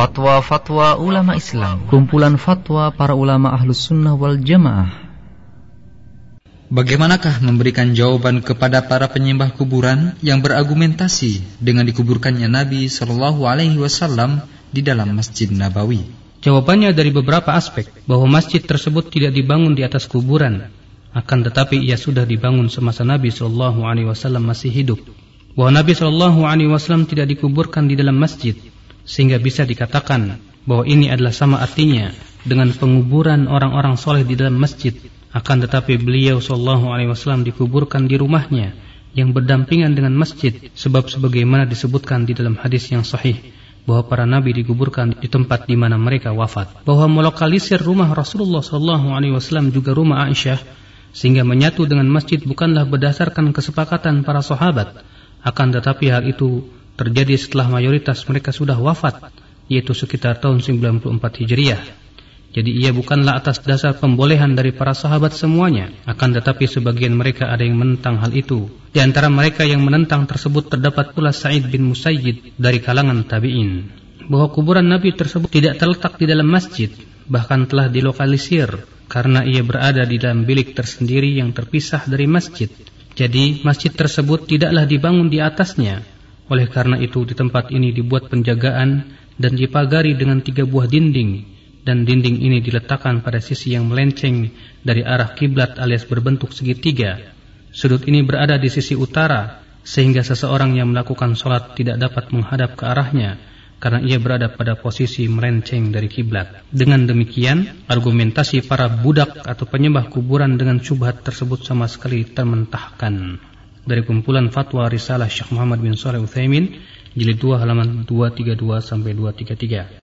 Fatwa-fatwa ulama Islam Kumpulan fatwa para ulama ahlus sunnah wal jamaah Bagaimanakah memberikan jawaban kepada para penyembah kuburan yang berargumentasi dengan dikuburkannya Nabi Shallallahu Alaihi Wasallam di dalam Masjid Nabawi? Jawabannya dari beberapa aspek bahwa masjid tersebut tidak dibangun di atas kuburan, akan tetapi ia sudah dibangun semasa Nabi Shallallahu Alaihi Wasallam masih hidup. Bahwa Nabi Shallallahu Alaihi Wasallam tidak dikuburkan di dalam masjid, sehingga bisa dikatakan bahwa ini adalah sama artinya dengan penguburan orang-orang soleh di dalam masjid akan tetapi beliau sallallahu alaihi wasallam dikuburkan di rumahnya yang berdampingan dengan masjid sebab sebagaimana disebutkan di dalam hadis yang sahih bahwa para nabi dikuburkan di tempat di mana mereka wafat. Bahwa melokalisir rumah Rasulullah sallallahu alaihi wasallam juga rumah Aisyah sehingga menyatu dengan masjid bukanlah berdasarkan kesepakatan para sahabat akan tetapi hal itu terjadi setelah mayoritas mereka sudah wafat yaitu sekitar tahun 94 Hijriah jadi ia bukanlah atas dasar pembolehan dari para sahabat semuanya, akan tetapi sebagian mereka ada yang menentang hal itu. Di antara mereka yang menentang tersebut terdapat pula Sa'id bin Musayyid dari kalangan tabi'in. Bahwa kuburan Nabi tersebut tidak terletak di dalam masjid, bahkan telah dilokalisir karena ia berada di dalam bilik tersendiri yang terpisah dari masjid. Jadi masjid tersebut tidaklah dibangun di atasnya. Oleh karena itu di tempat ini dibuat penjagaan dan dipagari dengan tiga buah dinding dan dinding ini diletakkan pada sisi yang melenceng dari arah kiblat alias berbentuk segitiga. Sudut ini berada di sisi utara sehingga seseorang yang melakukan sholat tidak dapat menghadap ke arahnya karena ia berada pada posisi melenceng dari kiblat. Dengan demikian, argumentasi para budak atau penyembah kuburan dengan syubhat tersebut sama sekali termentahkan. Dari kumpulan fatwa Risalah Syekh Muhammad bin Saleh Utsaimin, jilid 2 halaman 232 sampai 233.